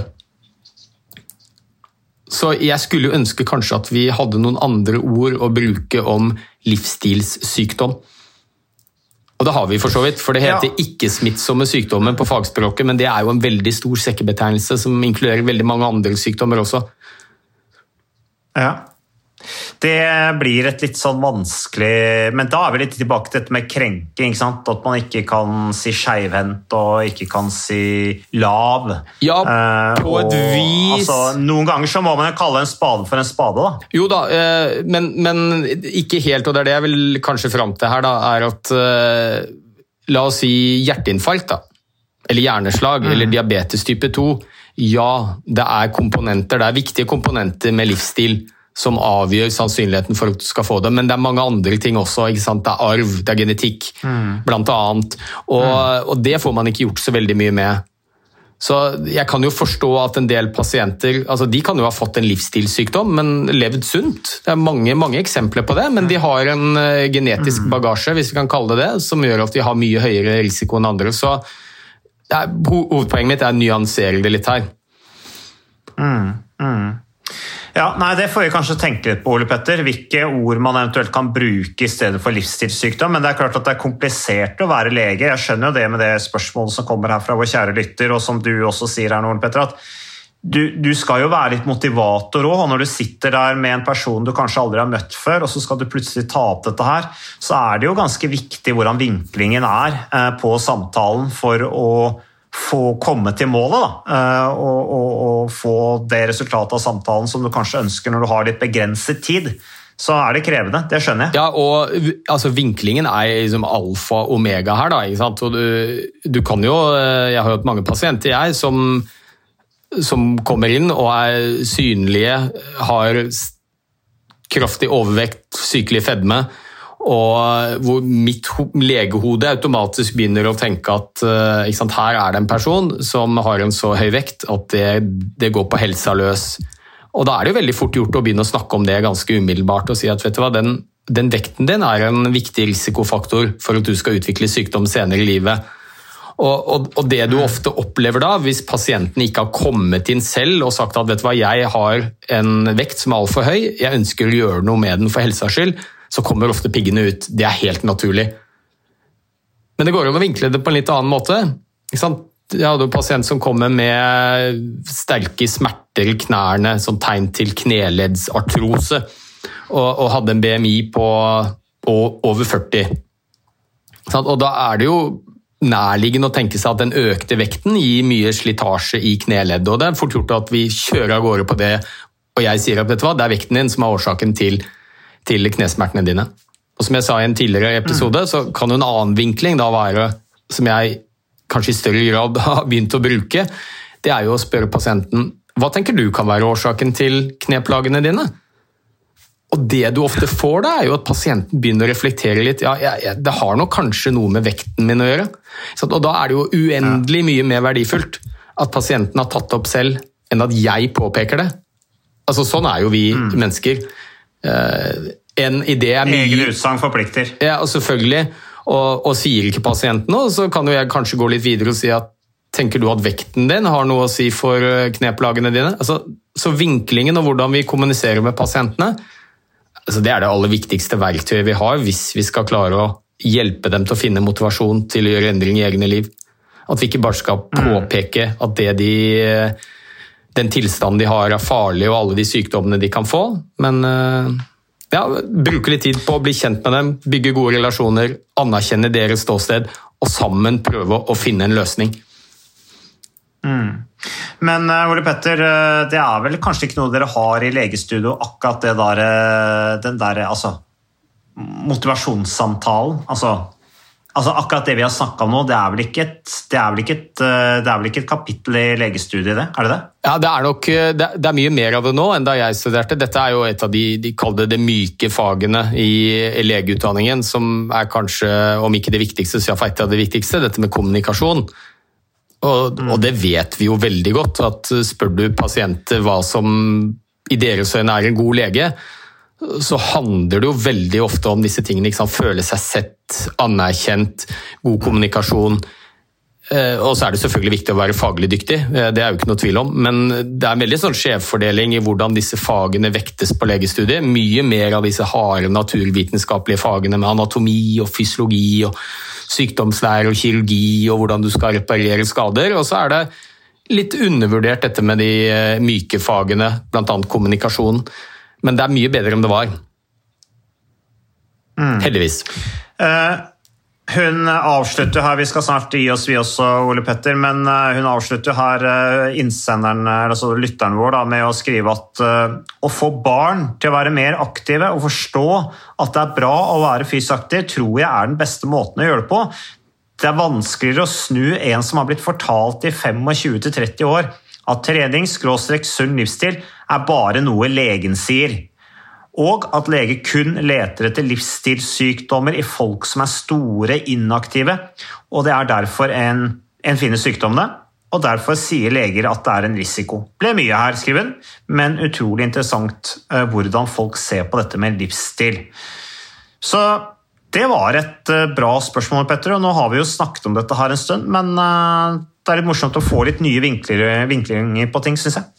Så jeg skulle ønske kanskje at vi hadde noen andre ord å bruke om livsstilssykdom. Og det har vi for så vidt, for det heter ja. ikke-smittsomme sykdommer på fagspråket, men det er jo en veldig stor sekkebetegnelse som inkluderer veldig mange andre sykdommer også. Ja. Det blir et litt sånn vanskelig Men da er vi litt tilbake til dette med krenking. At man ikke kan si skeivhendt og ikke kan si lav. Ja, Eh, på et og, vis. Altså, noen ganger så må man jo kalle en spade for en spade, da. Jo da, eh, men, men ikke helt, og det er det jeg vil kanskje fram til her, da, er at eh, La oss si hjerteinfarkt, da. Eller hjerneslag, eller diabetes type 2. Ja, det er komponenter, det er viktige komponenter med livsstil som avgjør sannsynligheten for at du skal få det, men det er mange andre ting også. ikke sant? Det er arv, det er genetikk, blant annet. Og, og det får man ikke gjort så veldig mye med. Så jeg kan jo forstå at en del pasienter altså de kan jo ha fått en livsstilssykdom, men levd sunt. Det er mange, mange eksempler på det, men de har en eh, genetisk bagasje hvis vi kan kalle det det, som gjør at de har mye høyere risiko enn andre. Så er, hovedpoenget mitt er å nyansere det litt her. Ja, nei, Det får vi kanskje tenke litt på, Ole Petter. Hvilke ord man eventuelt kan bruke i stedet for livsstilssykdom. Men det er klart at det er komplisert å være lege. Jeg skjønner jo det med det spørsmålet som kommer her fra vår kjære lytter, og som du også sier her nå, Ole Petter, at du, du skal jo være litt motivator òg, når du sitter der med en person du kanskje aldri har møtt før, og så skal du plutselig ta opp dette her, så er det jo ganske viktig hvordan vinklingen er eh, på samtalen for å få komme til målet da, eh, og, og, og få det resultatet av samtalen som du kanskje ønsker når du har litt begrenset tid. Så er det krevende, det skjønner jeg. Ja, og altså, Vinklingen er liksom alfa og omega her. da, ikke sant? Og du, du kan jo, eh, Jeg har hørt mange pasienter jeg, som, som kommer inn og er synlige, har kraftig overvekt, sykelig fedme, og hvor mitt legehode automatisk begynner å tenke at eh, sant, her er det en person som har en så høy vekt at det, det går på helsa løs. Og da er det jo veldig fort gjort å begynne å snakke om det ganske umiddelbart og si at vet du hva, den, den vekten din er en viktig risikofaktor for at du skal utvikle sykdom senere i livet. Og, og, og det du ofte opplever da, hvis pasienten ikke har kommet inn selv og sagt at vet du hva, jeg har en vekt som er altfor høy, jeg ønsker å gjøre noe med den for helsas skyld, så kommer ofte piggene ut. Det er helt naturlig. Men det går an å vinkle det på en litt annen måte. Jeg hadde en pasient som kommer med sterke smerter i knærne som tegn til kneleddsartrose, og, og hadde en BMI på, på over 40. Sant? Og da er det jo nærliggende å tenke seg at den økte vekten gir mye slitasje i kneleddet, og det er fort gjort at vi kjører av gårde på det, og jeg sier at vet du hva, det er vekten din som er årsaken til, til knesmertene dine. Og som jeg sa i en tidligere episode, så kan en annen vinkling da være, som jeg kanskje i større grad har begynt å bruke, det er jo å spørre pasienten hva tenker du kan være årsaken til kneplagene dine? Og det du ofte får da, er jo at pasienten begynner å reflektere litt. Ja, jeg, jeg, det har nok kanskje noe med vekten min å gjøre. Så, og da er det jo uendelig mye mer verdifullt at pasienten har tatt det opp selv, enn at jeg påpeker det. Altså, sånn er jo vi mennesker. Eh, en idé er mye Egen utsagn forplikter. ja, og selvfølgelig. Og, og sier ikke pasienten noe, så kan jo jeg kanskje gå litt videre og si at tenker du at vekten din har noe å si for eh, kneplagene dine? Altså, så vinklingen og hvordan vi kommuniserer med pasientene, altså det er det aller viktigste verktøyet vi har hvis vi skal klare å hjelpe dem til å finne motivasjon til å gjøre endring i egne liv. At vi ikke bare skal påpeke at det de, den tilstanden de har er farlig og alle de sykdommene de kan få, men eh, ja, bruke litt tid på å bli kjent med dem, bygge gode relasjoner, anerkjenne deres ståsted, og sammen prøve å finne en løsning. Men eh, Ole Petter, eh, det er vel kanskje ikke noe dere har i legestudio, akkurat det der, den der altså, motivasjonssamtalen? Altså, altså akkurat det vi har snakka om nå, det er, et, det, er et, eh, det er vel ikke et kapittel i legestudiet, det? Er det det? Ja, Det er nok det er- mye mer av det nå enn da jeg studerte. Dette er jo et av de, de kaller det de myke fagene i, legeutdanningen, som er kanskje, om ikke det viktigste, så iallfall et av det viktigste, dette med kommunikasjon. Og, og det vet vi jo veldig godt, at spør du pasienter hva som i deres øyne er en god lege, så handler det jo veldig ofte om disse tingene. Liksom. Føle seg sett, anerkjent, god kommunikasjon. Eh, Og så er det selvfølgelig viktig å være faglig dyktig, eh, det er jo ikke noe tvil om. Men det er en veldig sånn skjevfordeling i hvordan disse fagene vektes på legestudiet. Mye mer av disse harde naturvitenskapelige fagene med anatomi og fysiologi og sykdomslære og kirurgi og hvordan du skal reparere skader. Og så er det litt undervurdert dette med de eh, myke fagene, bl.a. kommunikasjon. Men det er mye bedre enn det var. Heldigvis. Eh, hun avslutter her, Vi skal snart gi oss, vi også, Ole Petter, men eh, hun avslutter her eh, innsenderen, altså lytteren vår da, med å skrive at å få barn til å være mer aktive og forstå at det er bra å være fysisk aktiv, tror jeg er den beste måten å gjøre det på. Det er vanskeligere å snu en som har blitt fortalt i 25-30 år at trening, skråstrek, sunn livsstil er bare noe legen sier og at lege kun leter etter livsstilssykdommer i folk som er store, inaktive, og det er derfor en, en finner sykdommene. Og derfor sier leger at det er en risiko. Ble mye her, skriver hun, men utrolig interessant uh, hvordan folk ser på dette med livsstil. Så det var et uh, bra spørsmål, Petter, og nå har vi jo snakket om dette her en stund, men uh, det er litt morsomt å få litt nye vinklinger på ting, syns jeg.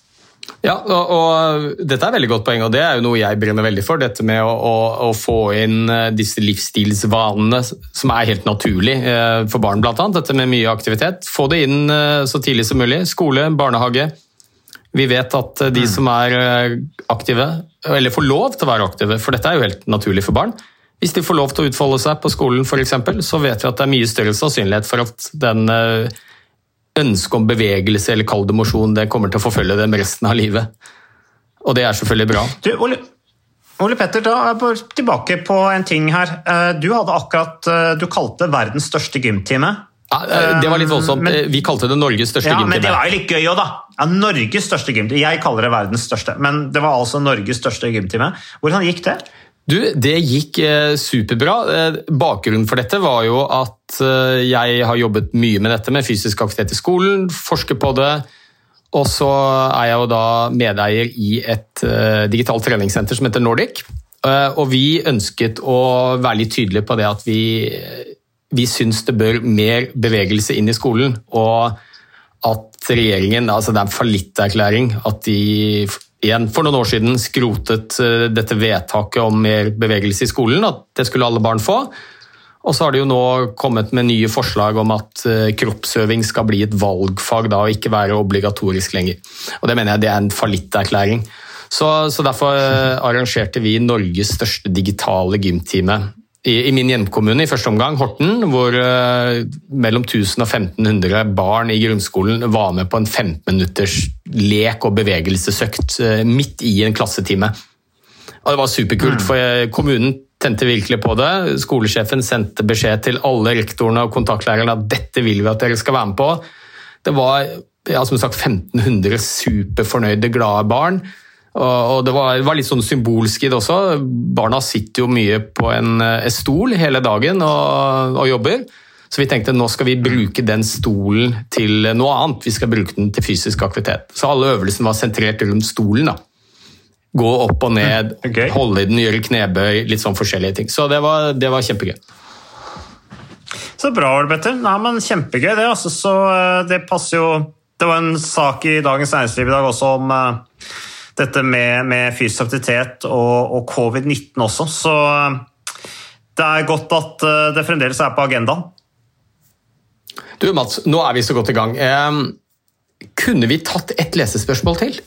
Ja, og, og, Dette er veldig godt poeng, og det er jo noe jeg brenner veldig for. Dette med å, å, å få inn disse livsstilsvanene som er helt naturlig eh, for barn, bl.a. Dette med mye aktivitet. Få det inn eh, så tidlig som mulig. Skole, barnehage. Vi vet at de mm. som er aktive, eller får lov til å være aktive, for dette er jo helt naturlig for barn, hvis de får lov til å utfolde seg på skolen f.eks., så vet vi at det er mye større sannsynlighet for at den ønske om bevegelse eller kall det mosjon, det kommer til å forfølge dem resten av livet. Og det er selvfølgelig bra. Du, Ole, Ole Petter, da er jeg tilbake på en ting her. Eh, du hadde akkurat eh, Du kalte verdens største gymtime. Ja, eh, det var litt voldsomt. Men, Vi kalte det Norges største ja, gymtime. Men det var jo litt gøy òg, da. Ja, Norges største gymtime. Jeg kaller det verdens største, men det var altså Norges største gymtime. Hvordan gikk det? Du, Det gikk eh, superbra. Eh, bakgrunnen for dette var jo at eh, jeg har jobbet mye med dette med fysisk aktivitet i skolen, forsker på det. Og så er jeg jo da medeier i et digitalt treningssenter som heter Nordic. Og vi ønsket å være litt tydelige på det at vi, vi syns det bør mer bevegelse inn i skolen. Og at regjeringen altså Det er en fallitterklæring at de igjen for noen år siden skrotet eh, dette vedtaket om mer bevegelse i skolen, at det skulle alle barn få. Og så har det jo nå kommet med nye forslag om at eh, kroppsøving skal bli et valgfag da, og ikke være obligatorisk lenger. Og Det mener jeg det er en fallitterklæring. Så, så derfor eh, arrangerte vi Norges største digitale gymtime i, min hjemkommune i første omgang, Horten, hvor uh, mellom 1000 og 1500 barn i grunnskolen var med på en 15 minutters lek og bevegelsesøkt uh, midt i en klassetime. Og Det var superkult, mm. for uh, kommunen tente virkelig på det. Skolesjefen sendte beskjed til alle rektorene og kontaktlærerne at dette vil vi at dere skal være med på. Det var ja, som sagt 1500 superfornøyde, glade barn og det var, var, litt sånn symbolsk i det også. Barna sitter jo mye på en, en eh, stol hele dagen og, og, jobber. Så vi tenkte nå skal vi bruke den stolen til noe annet. Vi skal bruke den til fysisk aktivitet. Så alle øvelsene var sentrert rundt stolen. da. Gå opp og ned, okay. holde i den, gjøre knebøy, litt sånn forskjellige ting. Så det var, det var kjempegøy. Så bra, Olbetter. Nei, men Kjempegøy, det. Altså, så eh, det passer jo Det var en sak i Dagens Næringsliv i dag også om uh, dette med, med fysisk aktivitet og, og covid-19 også. Så eh, det er godt at eh, det fremdeles er på agendaen. Du Mats, nå er vi så godt i gang. Eh, kunne vi tatt ett lesespørsmål til?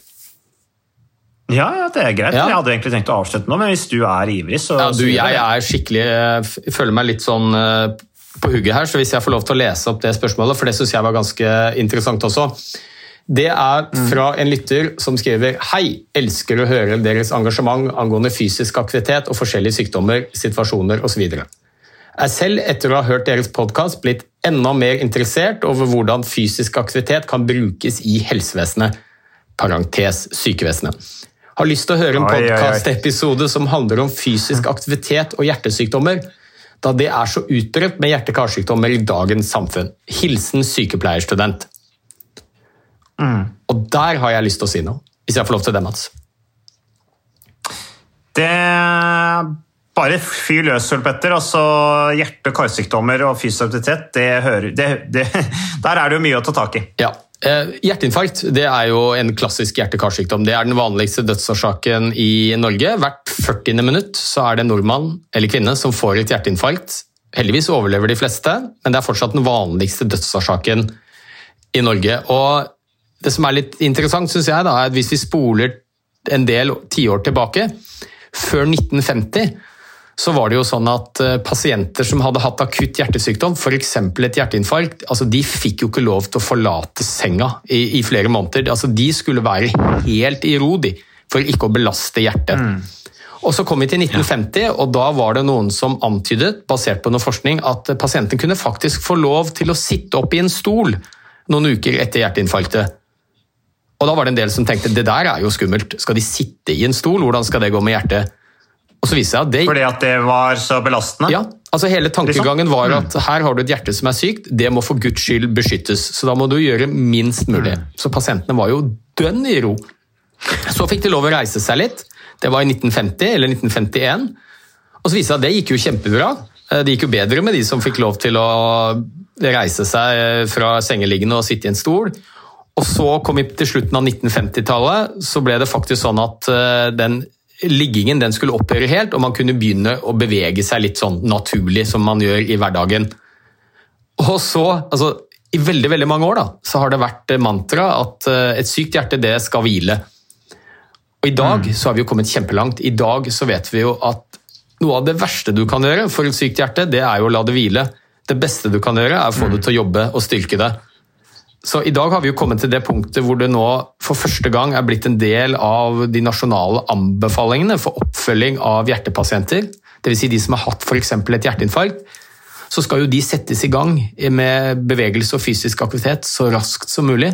Ja, ja, det er greit. Ja. Jeg hadde egentlig tenkt å avslutte nå, men hvis du er ivrig, så Ja, du, Jeg er skikkelig Jeg føler meg litt sånn på hugget her, så hvis jeg får lov til å lese opp det spørsmålet, for det syns jeg var ganske interessant også. Det er fra en lytter som skriver Hei, elsker å høre deres engasjement angående fysisk aktivitet og forskjellige sykdommer, situasjoner osv. Er selv etter å ha hørt deres podkast blitt enda mer interessert over hvordan fysisk aktivitet kan brukes i helsevesenet. Parentes sykevesenet. Har lyst til å høre en podkastepisode som handler om fysisk aktivitet og hjertesykdommer, da det er så utbredt med hjerte-karsykdommer i dagens samfunn. Hilsen sykepleierstudent. Mm. Og der har jeg lyst til å si noe, hvis jeg får lov til det, Mats. Det bare fyr løs, Petter. Altså, hjerte- og karsykdommer og fysisk aktivitet, det hører, det, det, der er det jo mye å ta tak i. Ja. Eh, hjerteinfarkt det er jo en klassisk hjerte-karsykdom. Det er den vanligste dødsårsaken i Norge. Hvert 40. minutt så er det en nordmann eller kvinne som får et hjerteinfarkt. Heldigvis overlever de fleste, men det er fortsatt den vanligste dødsårsaken i Norge. Og det som er litt interessant, syns jeg, da, er at hvis vi spoler en del tiår tilbake. Før 1950 så var det jo sånn at eh, pasienter som hadde hatt akutt hjertesykdom, f.eks. et hjerteinfarkt, altså de fikk jo ikke lov til å forlate senga i, i flere måneder. Altså de skulle være helt i ro, de, for ikke å belaste hjertet. Og Så kom vi til 1950, og da var det noen som antydet, basert på noe forskning, at pasienten kunne faktisk få lov til å sitte opp i en stol noen uker etter hjerteinfarktet. Og Da var det en del som tenkte det der er jo skummelt. Skal de sitte i en stol? Hvordan skal det gå med hjertet? Og så viste det seg at det, Fordi at det var så belastende? ja, altså Hele tankegangen var at her har du et hjerte som er sykt, det må for guds skyld beskyttes. Så da må du gjøre minst mulig. Så pasientene var jo dønn i ro. Så fikk de lov å reise seg litt. Det var i 1950 eller 1951. Og så viste det seg at det gikk jo kjempebra. Eh, Det gikk jo bedre med de som fikk lov til å reise seg fra sengeliggende og sitte i en stol. Og så kom vi til slutten av 1950-tallet, så ble det faktisk sånn at eh, den liggingen den skulle opphøre helt, og man kunne begynne å bevege seg litt sånn naturlig som man gjør i hverdagen. Og så, altså i veldig veldig mange år da, så har det vært mantra at eh, et sykt hjerte det skal hvile. Og I dag så har vi jo kommet kjempelangt. I dag så vet vi jo at noe av det verste du kan gjøre for et sykt hjerte, det er jo å la det hvile. Det beste du kan gjøre, er å få det til å jobbe og styrke det. Så I dag har vi jo kommet til det punktet hvor det nå for første gang er blitt en del av de nasjonale anbefalingene for oppfølging av hjertepasienter. Dvs. Si de som har hatt f.eks. et hjerteinfarkt. Så skal jo de settes i gang med bevegelse og fysisk aktivitet så raskt som mulig.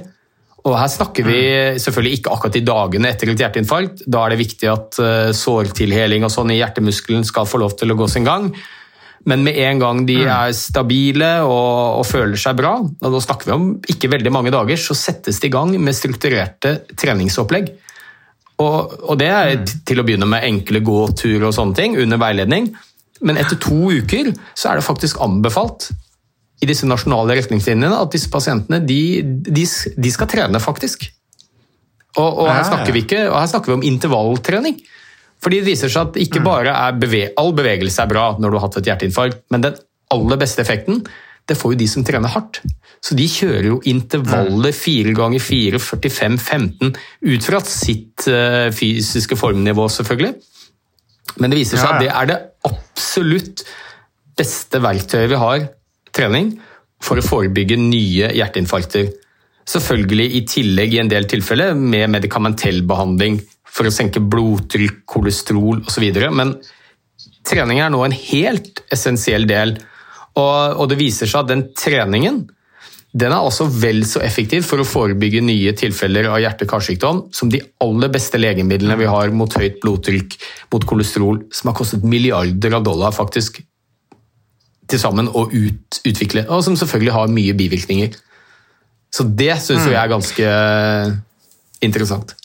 Og her snakker vi selvfølgelig ikke akkurat i dagene etter et hjerteinfarkt. Da er det viktig at eh, sårtilheling og sånn i hjertemuskelen skal få lov til å gå sin gang. Men med en gang de er stabile og, og føler seg bra, og da snakker vi om ikke veldig mange dager, så settes de i gang med strukturerte treningsopplegg. Og, og det er til å begynne med enkle gåturer og sånne ting under veiledning. Men etter to uker så er det faktisk anbefalt i disse nasjonale retningslinjene at disse pasientene de, de, de skal trene, faktisk. Og, og, her snakker vi ikke, og her snakker vi om intervalltrening. Fordi det viser seg at ikke bare er beve all bevegelse er bra når du har hatt et hjerteinfarkt, men den aller beste effekten det får jo de som trener hardt. Så de kjører jo intervaller 4 ganger 4, 45, 15, ut fra sitt eh, fysiske formnivå, selvfølgelig. Men det viser seg at det er det absolutt beste verktøyet vi har, trening, for å forebygge nye hjerteinfarkter. Selvfølgelig i tillegg i en del tilfeller med medikamentell behandling for å senke blodtrykk, kolesterol osv. Men trening er nå en helt essensiell del. Og, det viser seg at den treningen den er også vel så effektiv for å forebygge nye tilfeller av hjerte-karsykdom som de aller beste legemidlene vi har mot høyt blodtrykk, mot kolesterol, som har kostet milliarder av dollar faktisk til sammen å ut, utvikle, og som selvfølgelig har mye bivirkninger. Så det syns jo jeg er ganske interessant.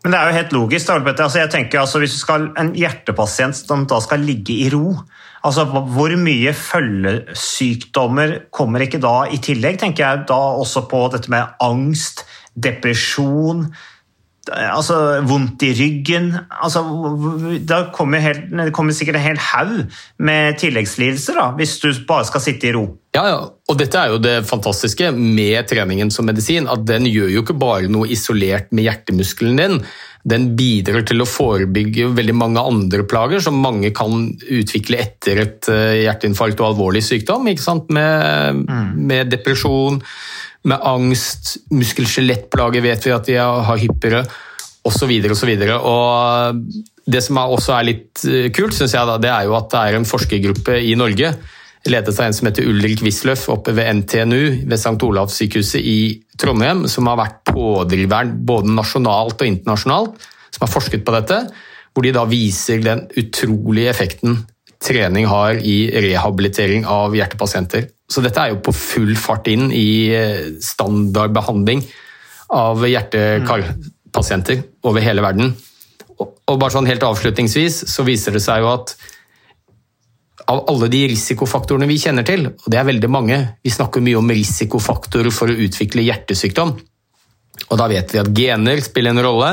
Men det er jo helt logisk. Altså, jeg tenker altså, Hvis skal en hjertepasient som da skal ligge i ro, altså hvor mye følgesykdommer kommer ikke da i tillegg? tenker jeg da også på dette med angst, depresjon, altså vondt i ryggen altså, Da kommer, helt, det kommer sikkert en hel haug med tilleggslidelser da, hvis du bare skal sitte i ro. Ja, ja, og dette er jo det fantastiske med treningen som medisin, at den gjør jo ikke bare noe isolert med hjertemuskelen din, den bidrar til å forebygge veldig mange andre plager som mange kan utvikle etter et eh, hjerteinfarkt og alvorlig sykdom? Med, med depresjon, med angst, muskel-skjelettplager vet vi at de har hyppigere, osv. Og det som også er litt eh, kult, synes jeg, da, det er jo at det er en forskergruppe i Norge ledet av en som heter Ulrik Wisløff oppe ved NTNU ved St. Olavs sykehuset i Trondheim, som har vært pådriveren både nasjonalt og internasjonalt, som har forsket på dette, hvor de da viser den utrolige effekten trening har i rehabilitering av hjertepasienter. Så dette er jo på full fart inn i eh, standardbehandling av hjerte-karpasienter over hele verden. Og bare sånn helt avslutningsvis så viser det seg jo at av alle de risikofaktorene vi kjenner til, og det er veldig mange, vi snakker mye om risikofaktorer for å utvikle hjertesykdom. Og da vet vi at gener spiller en rolle,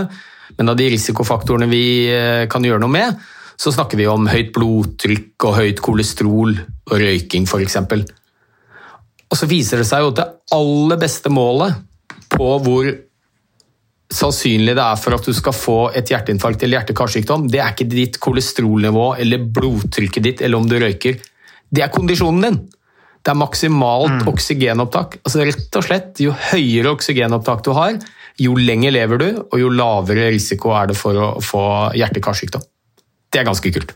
men av de risikofaktorene vi eh, kan gjøre noe med, så snakker vi om høyt blodtrykk og høyt kolesterol og røyking f.eks. Og så viser det seg jo at det aller beste målet på hvor sannsynlig det er for at du skal få et hjerteinfarkt eller hjerte-karsykdom, det er ikke ditt kolesterolnivå eller blodtrykket ditt eller om du røyker. Det er kondisjonen din. Det er maksimalt Mm. oksygenopptak. Altså rett og slett, Jo høyere oksygenopptak du har, jo lenger lever du, og jo lavere risiko er det for å få hjerte-karsykdom. Det er ganske kult.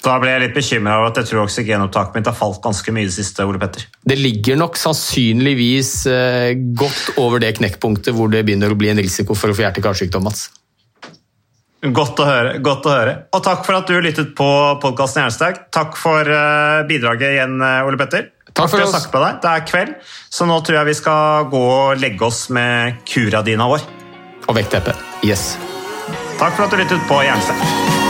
Da ble jeg litt bekymra over at jeg tror oksygenopptaket mitt har falt ganske mye i det siste. Ole Petter. Det ligger nok sannsynligvis eh, godt over det knekkpunktet hvor det begynner å bli en risiko for å få hjerte-karsykdom. Mats. Godt å høre. godt å høre. Og takk for at du lyttet på podkasten Jernsterk. Takk for eh, bidraget igjen, eh, Ole Petter. Takk for oss. med deg. Det er kveld, så nå tror jeg vi skal gå og legge oss med kuradina vår. Og vektteppet. Yes. Takk for at du lyttet på Jernsterk.